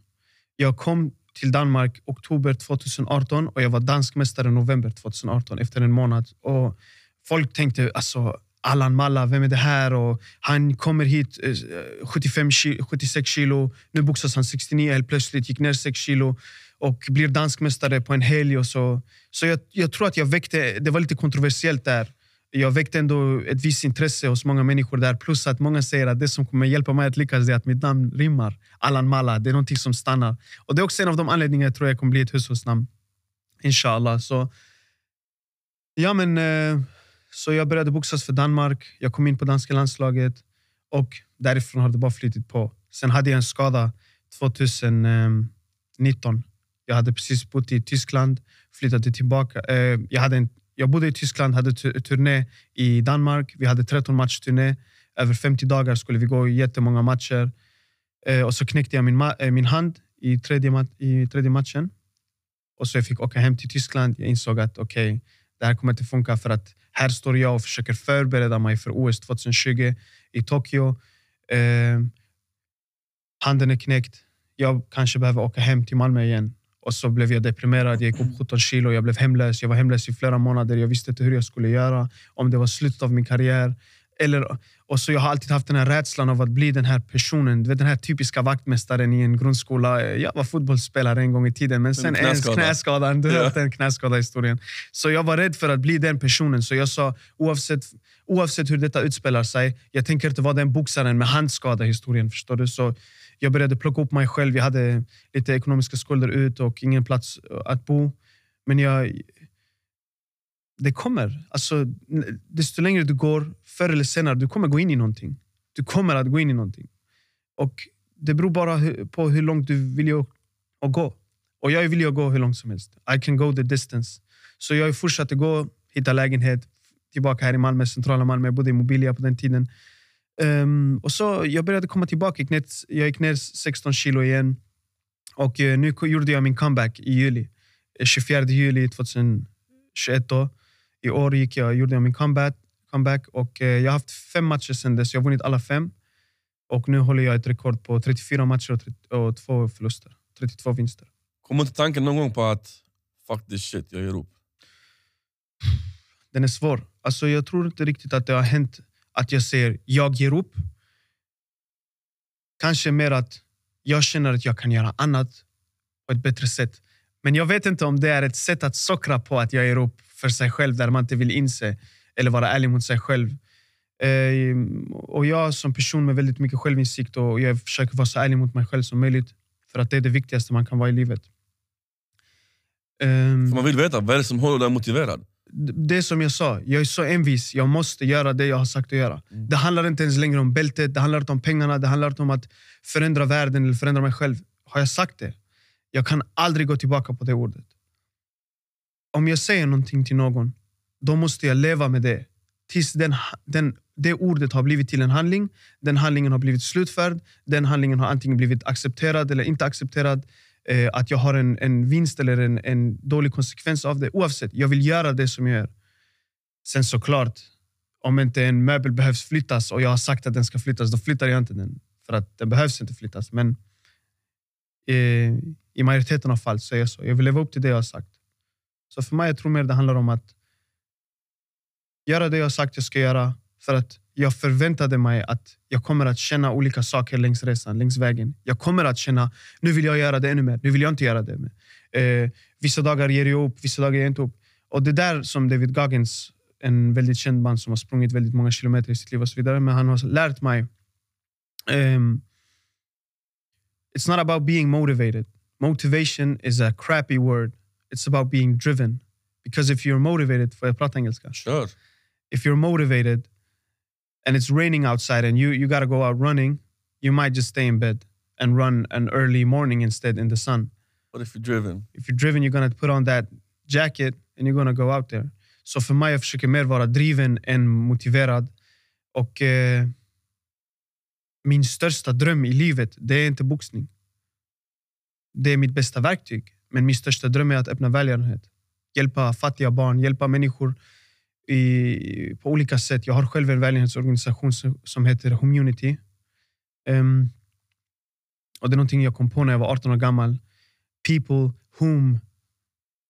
Jag kom till Danmark oktober 2018 och jag var dansk mästare november 2018 efter en månad. Och folk tänkte alltså Allan Malla, vem är det här? Och han kommer hit eh, 75 76 kilo, nu boxas han 69 helt plötsligt, gick ner 6 kilo och blir dansk mästare på en helg. Och så så jag, jag tror att jag väckte, det var lite kontroversiellt där. Jag väckte ändå ett visst intresse hos många människor där. Plus att många säger att det som kommer hjälpa mig att lyckas är att mitt namn rimmar. Allan Malla, det är någonting som stannar. Och Det är också en av de anledningar jag tror jag kommer bli ett hushållsnamn. Inshallah. Så, ja, men, eh, så jag började boxas för Danmark. Jag kom in på danska landslaget. Och därifrån har det bara flyttit på. Sen hade jag en skada 2019. Jag hade precis bott i Tyskland, flyttade tillbaka. Eh, jag, hade en, jag bodde i Tyskland, hade turné i Danmark. Vi hade 13 matchturné. Över 50 dagar skulle vi gå jättemånga matcher. Eh, och så knäckte jag min, eh, min hand i tredje, i tredje matchen. Och så jag fick åka hem till Tyskland. Jag insåg att okej, det här kommer inte funka för att här står jag och försöker förbereda mig för OS 2020 i Tokyo. Eh, handen är knäckt. Jag kanske behöver åka hem till Malmö igen. Och så blev jag deprimerad. Jag gick upp 17 kilo. Jag blev hemlös. Jag var hemlös i flera månader. Jag visste inte hur jag skulle göra. Om det var slutet av min karriär. Eller, och så jag har alltid haft den här rädslan av att bli den här personen. Du vet, den här typiska vaktmästaren i en grundskola. Jag var fotbollsspelare en gång i tiden, men sen knäskada. knäskadan. Du Ja. vet den knäskada historien. Så jag var rädd för att bli den personen. Så jag sa, oavsett, oavsett hur detta utspelar sig, jag tänker inte vara den boxaren med handskada historien. Förstår du? Så jag började plocka upp mig själv. Jag hade lite ekonomiska skulder ut och ingen plats att bo. Men jag... Det kommer. Alltså, desto längre du går, förr eller senare, du kommer gå in i någonting. Du kommer att gå in i någonting. Och Det beror bara på hur långt du vill att, att gå. Och jag vill ju gå hur långt som helst. I can go the distance. Så jag fortsatte gå, hitta lägenhet, tillbaka här i Malmö, centrala Malmö. Jag bodde i Mobilia på den tiden. Um, och så Jag började komma tillbaka. Jag gick ner, jag gick ner 16 kilo igen. Och eh, nu gjorde jag min comeback i juli. Eh, 24 juli 2021. Då. I år gick jag, gjorde jag min comeback. comeback och eh, Jag har haft fem matcher sedan dess. Jag har vunnit alla fem. Och nu håller jag ett rekord på 34 matcher och, 30, och två förluster. 32 vinster. Kommer inte tanken någon gång på att fuck this shit, jag ger upp? Den är svår. Alltså, jag tror inte riktigt att det har hänt att jag säger jag ger upp. Kanske mer att jag känner att jag kan göra annat på ett bättre sätt. Men jag vet inte om det är ett sätt att sockra på att jag ger upp för sig själv där man inte vill inse eller vara ärlig mot sig själv. Eh, och Jag som person med väldigt mycket självinsikt och jag försöker vara så ärlig mot mig själv som möjligt för att det är det viktigaste man kan vara i livet. För man vill veta, vad är det som håller dig motiverad? det som jag sa, jag är så envis. Jag måste göra det jag har sagt att göra. Mm. Det handlar inte ens längre om bältet, det handlar inte om pengarna, det handlar inte om att förändra världen eller förändra mig själv. Har jag sagt det? Jag kan aldrig gå tillbaka på det ordet. Om jag säger någonting till någon, då måste jag leva med det. Tills den, den, det ordet har blivit till en handling, den handlingen har blivit slutförd, den handlingen har antingen blivit accepterad eller inte accepterad. Eh, att jag har en, en vinst eller en, en dålig konsekvens av det. Oavsett, jag vill göra det som jag gör. Sen såklart, om inte en möbel behövs flyttas och jag har sagt att den ska flyttas, då flyttar jag inte den. För att den behövs inte flyttas. Men i, I majoriteten av fall så är jag så. Jag vill leva upp till det jag har sagt. Så för mig jag tror mer det handlar om att göra det jag har sagt jag ska göra. För att jag förväntade mig att jag kommer att känna olika saker längs resan, längs vägen. Jag kommer att känna, nu vill jag göra det ännu mer. Nu vill jag inte göra det. Eh, vissa dagar ger jag upp, vissa dagar ger jag inte upp. Och det där som David Goggins, en väldigt känd man som har sprungit väldigt många kilometer i sitt liv och så vidare. Men han har lärt mig um, It's not about being motivated. Motivation is a crappy word. It's about being driven. Because if you're motivated, får jag prata engelska? Kör. If you're motivated and it's raining outside and you, you got to go out running, you might just stay in bed and run an early morning instead in the sun. What if you're driven? If you're driven, you're going to put on that jacket and you're going to go out there. Så för mig, jag försöker mer vara driven än motiverad. Och eh, min största dröm i livet, det är inte boxning. Det är mitt bästa verktyg. Men min största dröm är att öppna välgörenhet. Hjälpa fattiga barn, hjälpa människor i, på olika sätt. Jag har själv en välgörenhetsorganisation som heter Community. Um, ehm, och det är någonting jag kom på när jag var 18 år gammal. People whom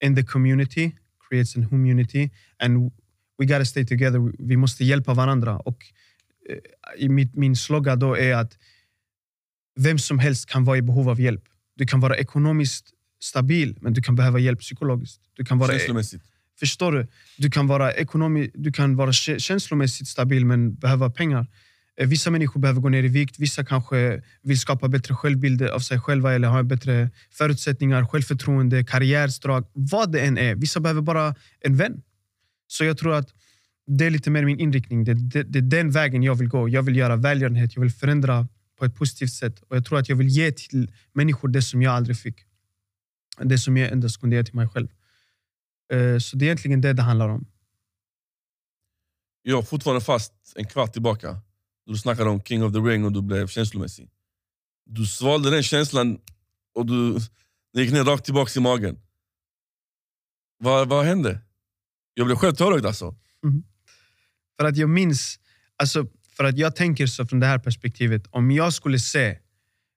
in the community creates an community and we gotta stay together. Vi måste hjälpa varandra. Och uh, mitt, min slogan då är att vem som helst kan vara i behov av hjälp. Du kan vara ekonomiskt stabil, men du kan behöva hjälp psykologiskt. Du kan vara, Känslomässigt. Förstår du? Du kan vara, ekonomi, du kan vara känslomässigt stabil men behöva pengar. Eh, vissa människor behöver gå ner i vikt, vissa kanske vill skapa bättre självbild av sig själva eller ha bättre förutsättningar, självförtroende, karriärdrag. Vad det än är. Vissa behöver bara en vän. Så jag tror att det är lite mer min inriktning. Det, det, det är den vägen jag vill gå. Jag vill göra välgörenhet, jag vill förändra på ett positivt sätt. Och Jag tror att jag vill ge till människor det som jag aldrig fick. Det som jag endast kunde ge till mig själv. Eh, så det är egentligen det det handlar om. Jag är fortfarande fast en kvart tillbaka. Du snackade om King of the Ring och du blev känslomässig. Du svalde den känslan och du, den gick ner rakt tillbaka i magen. Vad, vad hände? Jag blev själv tårögd alltså. Mm. För att jag minns, alltså, för att jag tänker så från det här perspektivet. Om jag skulle se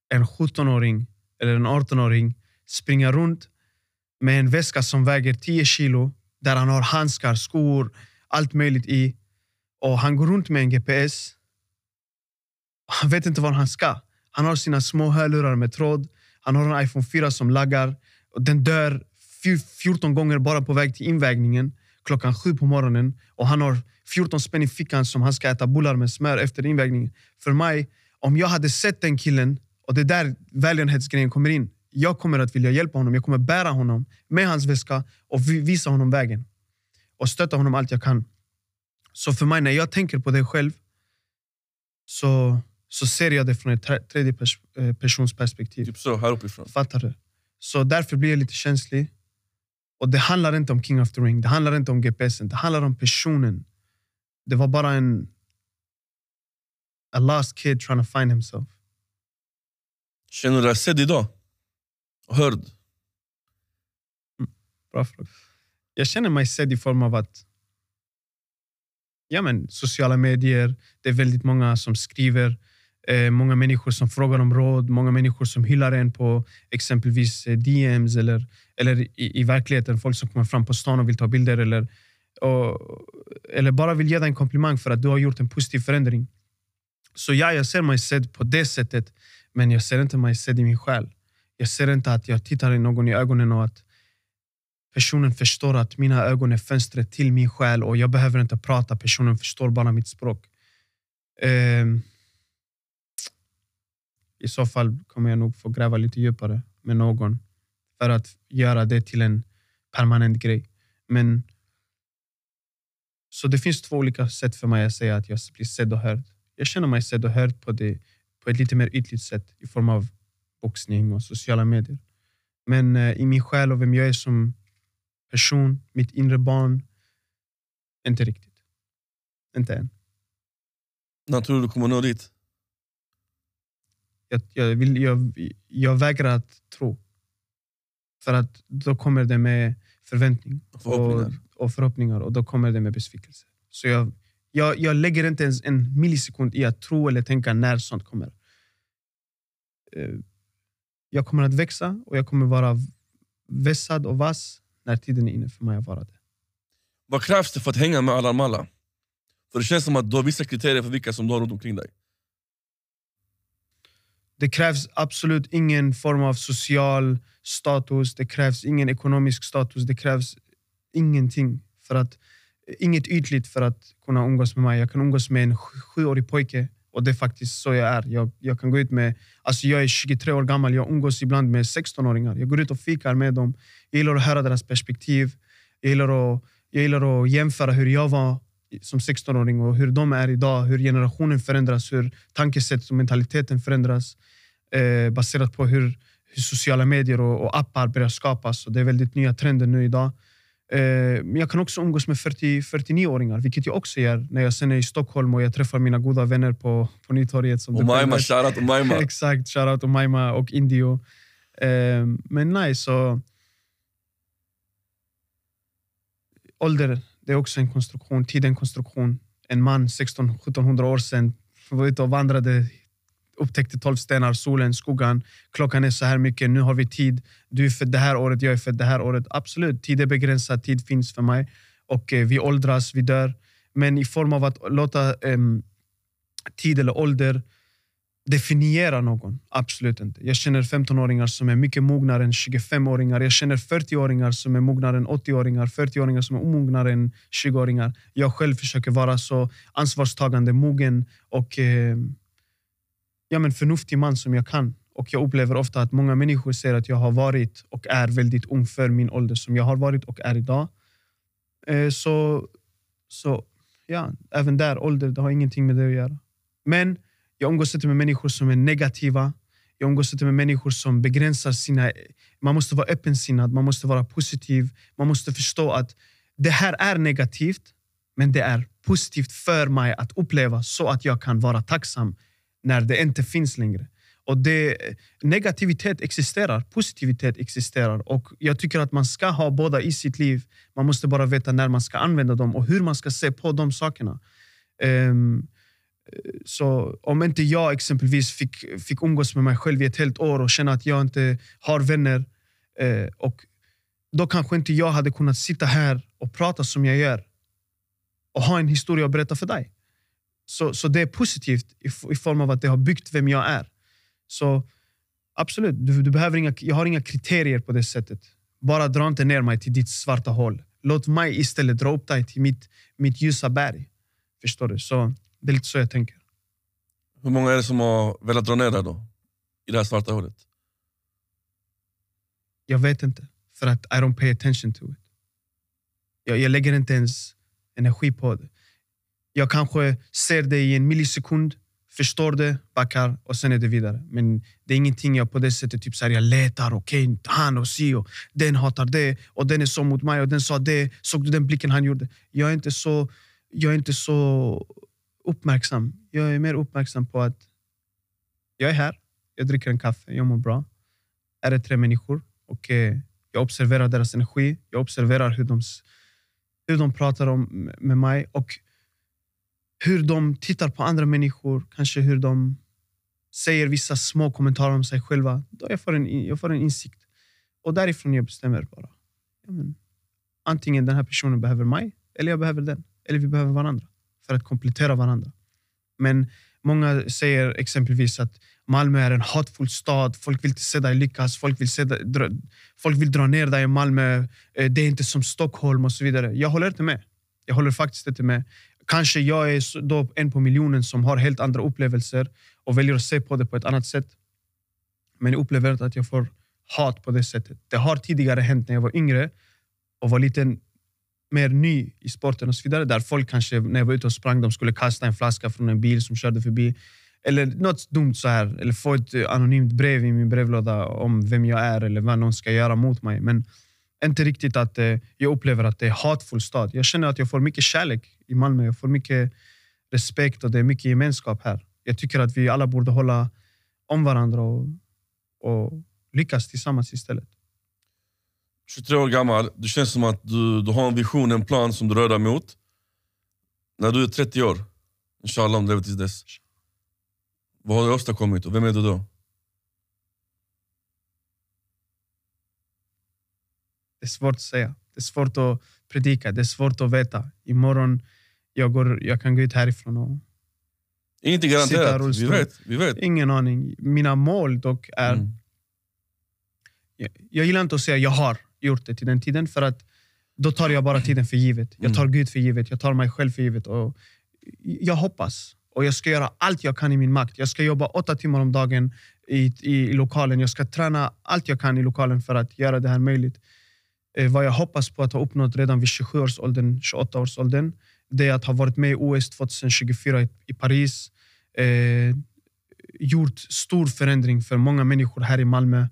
en 17-åring eller en 18-åring springa runt med en väska som väger 10 kilo, där han har handskar, skor, allt möjligt i. Och Han går runt med en GPS. Han vet inte var han ska. Han har sina små hörlurar med tråd. Han har en iPhone 4 som laggar. Och den dör 14 gånger bara på väg till invägningen klockan sju på morgonen. Och Han har 14 spänn i fickan som han ska äta bullar med smör efter invägningen. För mig, om jag hade sett den killen, och det är där välgörenhetsgrejen kommer in. Jag kommer att vilja hjälpa honom. Jag kommer bära honom med hans väska och visa honom vägen. Och stötta honom allt jag kan. Så för mig, när jag tänker på det själv så, så ser jag det från ett tredje pers eh, persons perspektiv. Typ så, här uppifrån. Fattar du? Så därför blir jag lite känslig. Och Det handlar inte om King of the Ring, det handlar inte om GPSen. Det handlar om personen. Det var bara en a lost kid trying to find himself. Känner du dig sedd idag? Hörd? Mm, bra fråga. Jag känner mig sedd i form av att ja, men, sociala medier, det är väldigt många som skriver. Eh, många människor som frågar om råd, många människor som hyllar en på exempelvis eh, DMs eller, eller i, i verkligheten. Folk som kommer fram på stan och vill ta bilder eller, och, eller bara vill ge dig en komplimang för att du har gjort en positiv förändring. Så ja, jag ser mig sedd på det sättet, men jag ser inte mig sedd i min själ. Jag ser inte att jag tittar någon i ögonen och att personen förstår att mina ögon är fönstret till min själ och jag behöver inte prata, personen förstår bara mitt språk. Um, I så fall kommer jag nog få gräva lite djupare med någon för att göra det till en permanent grej. Men så det finns två olika sätt för mig att säga att jag blir sedd och hörd. Jag känner mig sedd och hörd på, det, på ett lite mer ytligt sätt i form av boxning och sociala medier. Men eh, i min själ och vem jag är som person, mitt inre barn, inte riktigt. Inte än. När tror du du kommer nå dit? Jag, jag, vill, jag, jag vägrar att tro. För att då kommer det med förväntning Förhoppningar. Och, förhoppningar och då kommer det med besvikelse. Så jag, jag, jag lägger inte ens en millisekund i att tro eller tänka när sånt kommer. Eh, jag kommer att växa och jag kommer vara vässad och vass när tiden är inne för mig att vara det. Vad krävs det för att hänga med alla alla? För det känns som att du har vissa kriterier för vilka som du har runt omkring dig. Det krävs absolut ingen form av social status, det krävs ingen ekonomisk status, det krävs ingenting. För att, eh, inget ytligt för att kunna umgås med mig. Jag kan umgås med en sjuårig pojke och det är faktiskt så jag är. Jag, jag kan gå ut med, alltså jag är 23 år gammal, jag umgås ibland med 16-åringar. Jag går ut och fikar med dem. Jag gillar att höra deras perspektiv. Jag gillar att, jag gillar att jämföra hur jag var som 16-åring och hur de är idag. Hur generationen förändras, hur tankesättet och mentaliteten förändras. Eh, baserat på hur, hur sociala medier och, och, appar börjar skapas. Och det är väldigt nya trender nu idag. Eh, men jag kan också umgås med 49-åringar, vilket jag också gör när jag sen är i Stockholm och jag träffar mina goda vänner på, på Nytorget. Umaima, shoutout Umaima. (laughs) Exakt, shoutout Umaima och Indio. Eh, men nej, så... Ålder, det är också en konstruktion. Tid är en konstruktion. En man 1600-1700 år sedan var ute och vandrade upptäckte tolv stenar, solen, skuggan. Klockan är så här mycket, nu har vi tid. Du är född det här året, jag är född det här året. Absolut, tid är begränsad, tid finns för mig. Och eh, Vi åldras, vi dör. Men i form av att låta eh, tid eller ålder definiera någon. Absolut inte. Jag känner 15-åringar som är mycket mognare än 25-åringar. Jag känner 40-åringar som är mognare än 80-åringar. 40-åringar som är omognare än 20-åringar. Jag själv försöker vara så ansvarstagande, mogen och eh, ja, men förnuftig man som jag kan. Och Jag upplever ofta att många människor säger att jag har varit och är väldigt ung för min ålder som jag har varit och är idag. Eh, så, så ja, även där, ålder det har ingenting med det att göra. Men jag umgås inte med människor som är negativa. Jag umgås inte med människor som begränsar sina... Man måste vara öppensinnad, man måste vara positiv. Man måste förstå att det här är negativt, men det är positivt för mig att uppleva så att jag kan vara tacksam när det inte finns längre. Och det, negativitet existerar, positivitet existerar. Och Jag tycker att man ska ha båda i sitt liv. Man måste bara veta när man ska använda dem och hur man ska se på de sakerna. Um, så om inte jag exempelvis fick, fick umgås med mig själv i ett helt år och känna att jag inte har vänner, eh, och då kanske inte jag hade kunnat sitta här och prata som jag gör och ha en historia att berätta för dig. Så, så det är positivt i, i form av att det har byggt vem jag är. Så absolut, du, du behöver inga, jag har inga kriterier på det sättet. Bara dra inte ner mig till ditt svarta hål. Låt mig istället dra upp dig till mitt, mitt ljusa berg. Förstår du? Så det är lite så jag tänker. Hur många är det som har velat dra ner dig då? I det här svarta hålet? Jag vet inte. För att I don't pay attention to it. Jag, jag lägger inte ens energi på det. Jag kanske ser det i en millisekund, förstår det, backar och sen är det vidare. Men det är ingenting jag på det sättet typ så här, jag letar. Okej, okay, han och si och den hatar det och den är så mot mig och den sa det. Såg du den blicken han gjorde? Jag är inte så, jag är inte så uppmärksam. Jag är mer uppmärksam på att jag är här, jag dricker en kaffe, jag mår bra. Är det tre människor och eh, jag observerar deras energi. Jag observerar hur de, hur de pratar om, med mig. Och hur de tittar på andra människor, kanske hur de säger vissa små kommentarer om sig själva. Då jag får en, jag får en insikt. Och därifrån jag bestämmer bara. Ja, men, antingen den här personen behöver mig, eller jag behöver den. Eller vi behöver varandra för att komplettera varandra. Men många säger exempelvis att Malmö är en hatfull stad. Folk vill inte se dig lyckas. Folk vill, se dig, dra, folk vill dra ner dig i Malmö. Eh, det är inte som Stockholm och så vidare. Jag håller inte med. Jag håller faktiskt inte med. Kanske jag är då en på miljonen som har helt andra upplevelser och väljer att se på det på ett annat sätt. Men jag upplever inte att jag får hat på det sättet. Det har tidigare hänt när jag var yngre och var lite mer ny i sporten och så vidare. Där folk kanske när jag var ute och sprang de skulle kasta en flaska från en bil som körde förbi. Eller något dumt så här. Eller få ett eh, anonymt brev i min brevlåda om vem jag är eller vad någon ska göra mot mig. Men inte riktigt att eh, jag upplever att det är hatfull stad. Jag känner att jag får mycket kärlek i Malmö. Jag får mycket respekt och det är mycket gemenskap här. Jag tycker att vi alla borde hålla om varandra och, och lyckas tillsammans istället. 23 år gammal, det känns som att du, du har en vision, en plan som du rör dig mot. När du är 30 år, inshallah om du lever tills dess. Vad har du åstadkommit och vem är du då? Det är svårt att säga. Det är svårt att predika. Det är svårt att veta. Imorgon jag, går, jag kan gå ut härifrån och... Ingenting garanterat. Vi vet, vi vet. Ingen aning. Mina mål dock är... Mm. Jag, jag gillar inte att säga jag har gjort det till den tiden, för att då tar jag bara tiden för givet. Jag tar mm. Gud för givet, jag tar mig själv för givet. Och jag hoppas, och jag ska göra allt jag kan i min makt. Jag ska jobba åtta timmar om dagen i, i, i lokalen. Jag ska träna allt jag kan i lokalen för att göra det här möjligt. Eh, vad jag hoppas på att ha uppnått redan vid 27-årsåldern, 28-årsåldern, det att ha varit med i OS 2024 i, i Paris. Eh, gjort stor förändring för många människor här i Malmö,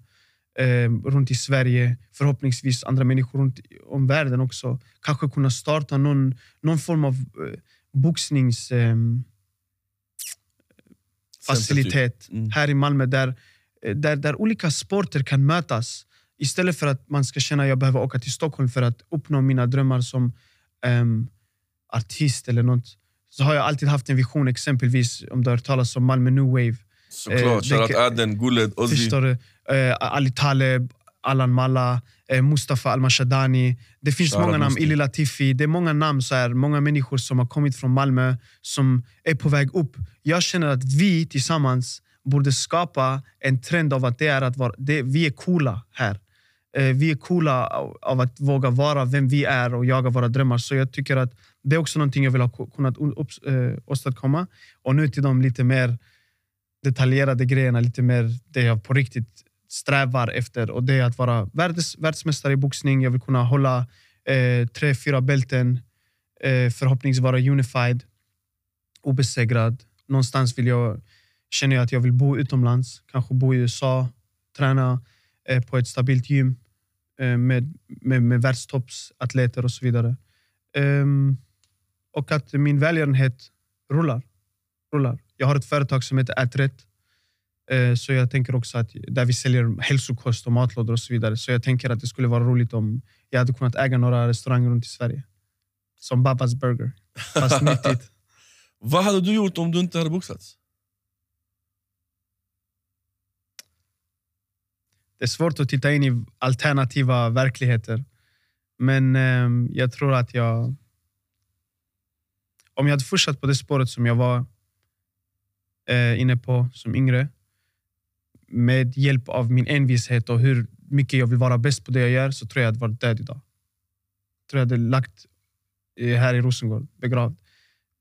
eh, runt i Sverige, förhoppningsvis andra människor runt om världen också. Kanske kunna starta någon, någon form av eh, boxnings... Eh, facilitet mm. här i Malmö där, eh, där, där olika sporter kan mötas. Istället för att man ska känna att jag behöver åka till Stockholm för att uppnå mina drömmar som um, artist eller något. Så har jag alltid haft en vision, exempelvis om du har hört talas om Malmö New Wave. Såklart, eh, shoutout Aden, Guled, Ozzy. Förstår du? Eh, Ali Taleb, Alan Malla, eh, Mustafa Al-Mashadani. Det finns Shara många namn, Ili Latifi. Det är många namn, så här, många människor som har kommit från Malmö som är på väg upp. Jag känner att vi tillsammans borde skapa en trend av att det är att vara, det, vi är coola här. Eh, vi är coola av att våga vara vem vi är och jaga våra drömmar. Så jag tycker att det är också någonting jag vill ha kunnat eh, åstadkomma. Och nu till de lite mer detaljerade grejerna, lite mer det jag på riktigt strävar efter. Och Det är att vara världs, världsmästare i boxning. Jag vill kunna hålla eh, tre, fyra bälten. Eh, förhoppningsvis vara unified, obesegrad. Någonstans vill jag, känner jag att jag vill bo utomlands. Kanske bo i USA, träna eh, på ett stabilt gym eh, med, med, med världstoppsatleter och så vidare. Um, och att min välgörenhet rullar. rullar. Jag har ett företag som heter Ät rätt. Eh, så jag tänker också att där vi säljer hälsokost och matlådor och så vidare. Så jag tänker att det skulle vara roligt om jag hade kunnat äga några restauranger runt i Sverige. Som Babas Burger, fast nyttigt. (laughs) Vad hade du gjort om du inte hade boxats? Det är svårt att titta in i alternativa verkligheter. Men eh, jag tror att jag... Om jag hade fortsatt på det spåret som jag var eh, inne på som yngre med hjälp av min envishet och hur mycket jag vill vara bäst på det jag gör så tror jag att jag hade varit död idag. Jag tror jag hade lagt eh, här i Rosengård, begravd.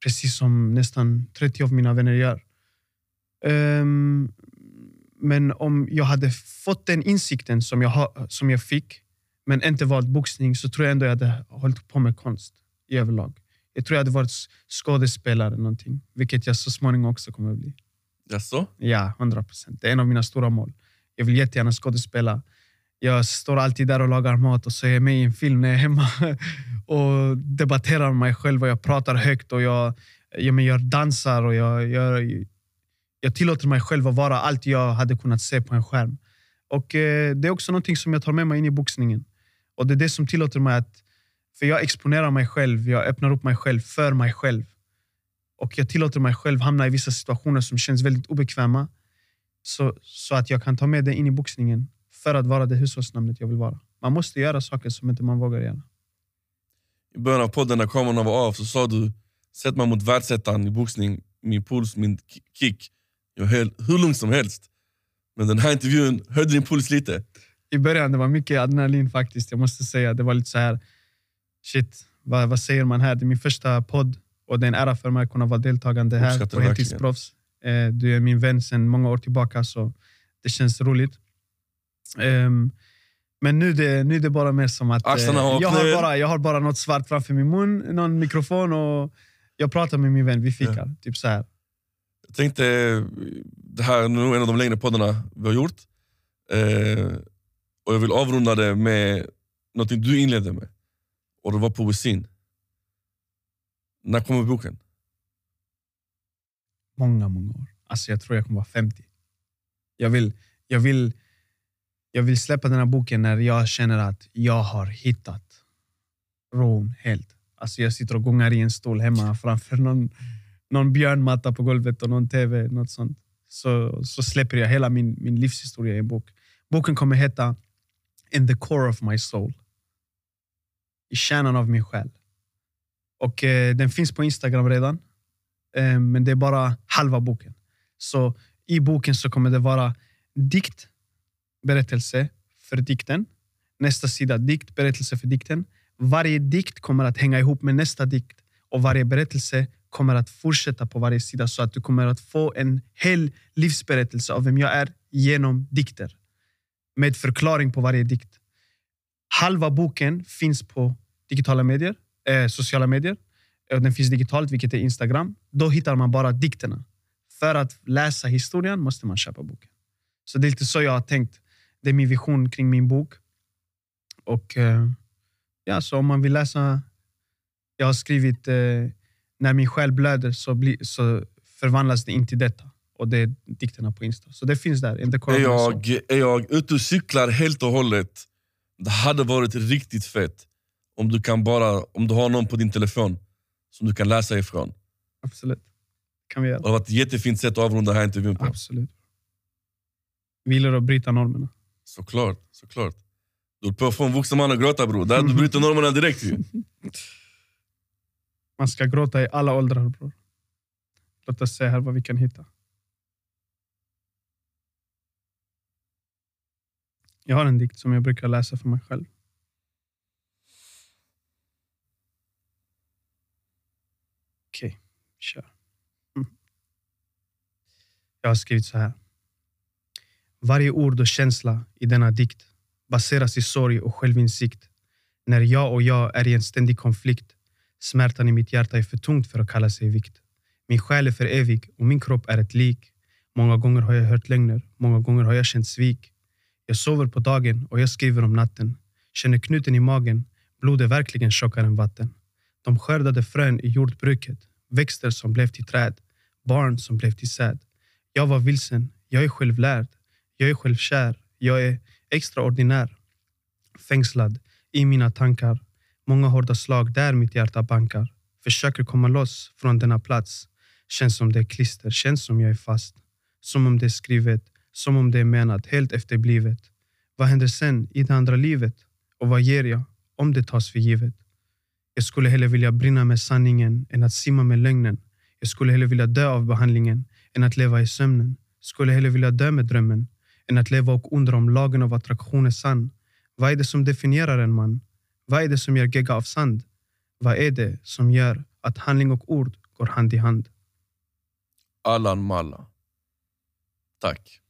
Precis som nästan 30 av mina vänner gör. Um, men om jag hade fått den insikten som jag, ha, som jag fick, men inte valt boxning, så tror jag ändå jag hade hållit på med konst i överlag. Jag tror jag hade varit skådespelare, eller någonting, vilket jag så småningom också kommer att bli. Jaså? Ja, 100 procent. Det är en av mina stora mål. Jag vill jättegärna skådespela. Jag står alltid där och lagar mat och så är jag med i en film när jag är hemma (laughs) och debatterar med mig själv och jag pratar högt och jag, jag, jag dansar och jag, jag, jag tillåter mig själv att vara allt jag hade kunnat se på en skärm. Och eh, Det är också något som jag tar med mig in i boxningen. Och Det är det som tillåter mig att... För jag exponerar mig själv, jag öppnar upp mig själv för mig själv och jag tillåter mig själv hamna i vissa situationer som känns väldigt obekväma så, så att jag kan ta med det in i boxningen för att vara det hushållsnamnet jag vill vara. Man måste göra saker som inte man vågar göra. I början av podden när kameran var av så sa du Sätt mig mot världsettan i boxning, min puls, min kick. Jag höll hur lugnt som helst. Men den här intervjun höjde din puls lite. I början det var mycket adrenalin faktiskt. Jag måste säga. Det var lite så här, shit, vad, vad säger man här? Det är min första podd. Och det är en ära för mig att kunna vara deltagande här på Heltidsproffs. Eh, du är min vän sedan många år tillbaka, så det känns roligt. Um, men nu, det, nu är det bara mer som att eh, jag, har bara, jag har bara något svart framför min mun, någon mikrofon och jag pratar med min vän. Vi fikar. Ja. Typ så här. Jag tänkte, det här är nog en av de längre poddarna vi har gjort. Eh, och Jag vill avrunda det med något du inledde med. Och Det var poesin. När kommer boken? Många, många år. Alltså jag tror jag kommer vara 50. Jag vill, jag, vill, jag vill släppa den här boken när jag känner att jag har hittat ron helt. Alltså jag sitter och gungar i en stol hemma framför någon, någon björnmatta på golvet och någon tv. Något sånt. Så, så släpper jag hela min, min livshistoria i en bok. Boken kommer heta In the core of my soul i kärnan av min själ. Och eh, Den finns på Instagram redan, eh, men det är bara halva boken. Så I boken så kommer det vara dikt, berättelse för dikten. Nästa sida dikt, berättelse för dikten. Varje dikt kommer att hänga ihop med nästa dikt och varje berättelse kommer att fortsätta på varje sida så att du kommer att få en hel livsberättelse av vem jag är genom dikter. Med förklaring på varje dikt. Halva boken finns på digitala medier, eh, sociala medier. Den finns digitalt, vilket är Instagram. Då hittar man bara dikterna. För att läsa historien måste man köpa boken. Så det är lite så jag har tänkt. Det är min vision kring min bok. Och eh, ja, så om man vill läsa... Jag har skrivit eh, När min själ blöder så, bli, så förvandlas det in till detta. Och det är dikterna på Insta. Så det finns där. Är, jag, är jag ute och cyklar helt och hållet, det hade varit riktigt fett om du, kan bara, om du har någon på din telefon som du kan läsa ifrån. Absolut. kan vi göra. Det har varit ett jättefint sätt att avrunda den här intervjun på. Absolut. Vi gillar att bryta normerna. Såklart. såklart. Du håller på att få en vuxen man att gråta bror. Där du bryter normerna direkt ju. (laughs) Man ska gråta i alla åldrar bror. Låt oss se här vad vi kan hitta. Jag har en dikt som jag brukar läsa för mig själv. Okej, okay, kör. Mm. Jag har skrivit så här. Varje ord och känsla i denna dikt baseras i sorg och självinsikt. När jag och jag är i en ständig konflikt. Smärtan i mitt hjärta är för tungt för att kalla sig vikt. Min själ är för evig och min kropp är ett lik. Många gånger har jag hört lögner, många gånger har jag känt svik. Jag sover på dagen och jag skriver om natten. Känner knuten i magen, blod är verkligen tjockare än vatten. De skördade frön i jordbruket, växter som blev till träd, barn som blev till säd. Jag var vilsen, jag är självlärd, jag är självkär, jag är extraordinär. Fängslad i mina tankar, många hårda slag där mitt hjärta bankar. Försöker komma loss från denna plats. Känns som det är klister, känns som jag är fast. Som om det är skrivet, som om det är menat, helt efterblivet. Vad händer sen i det andra livet? Och vad ger jag om det tas för givet? Jag skulle hellre vilja brinna med sanningen än att simma med lögnen. Jag skulle hellre vilja dö av behandlingen än att leva i sömnen. Skulle hellre vilja dö med drömmen än att leva och undra om lagen av attraktion är sann. Vad är det som definierar en man? Vad är det som gör gegga av sand? Vad är det som gör att handling och ord går hand i hand? Allan Malla. Tack.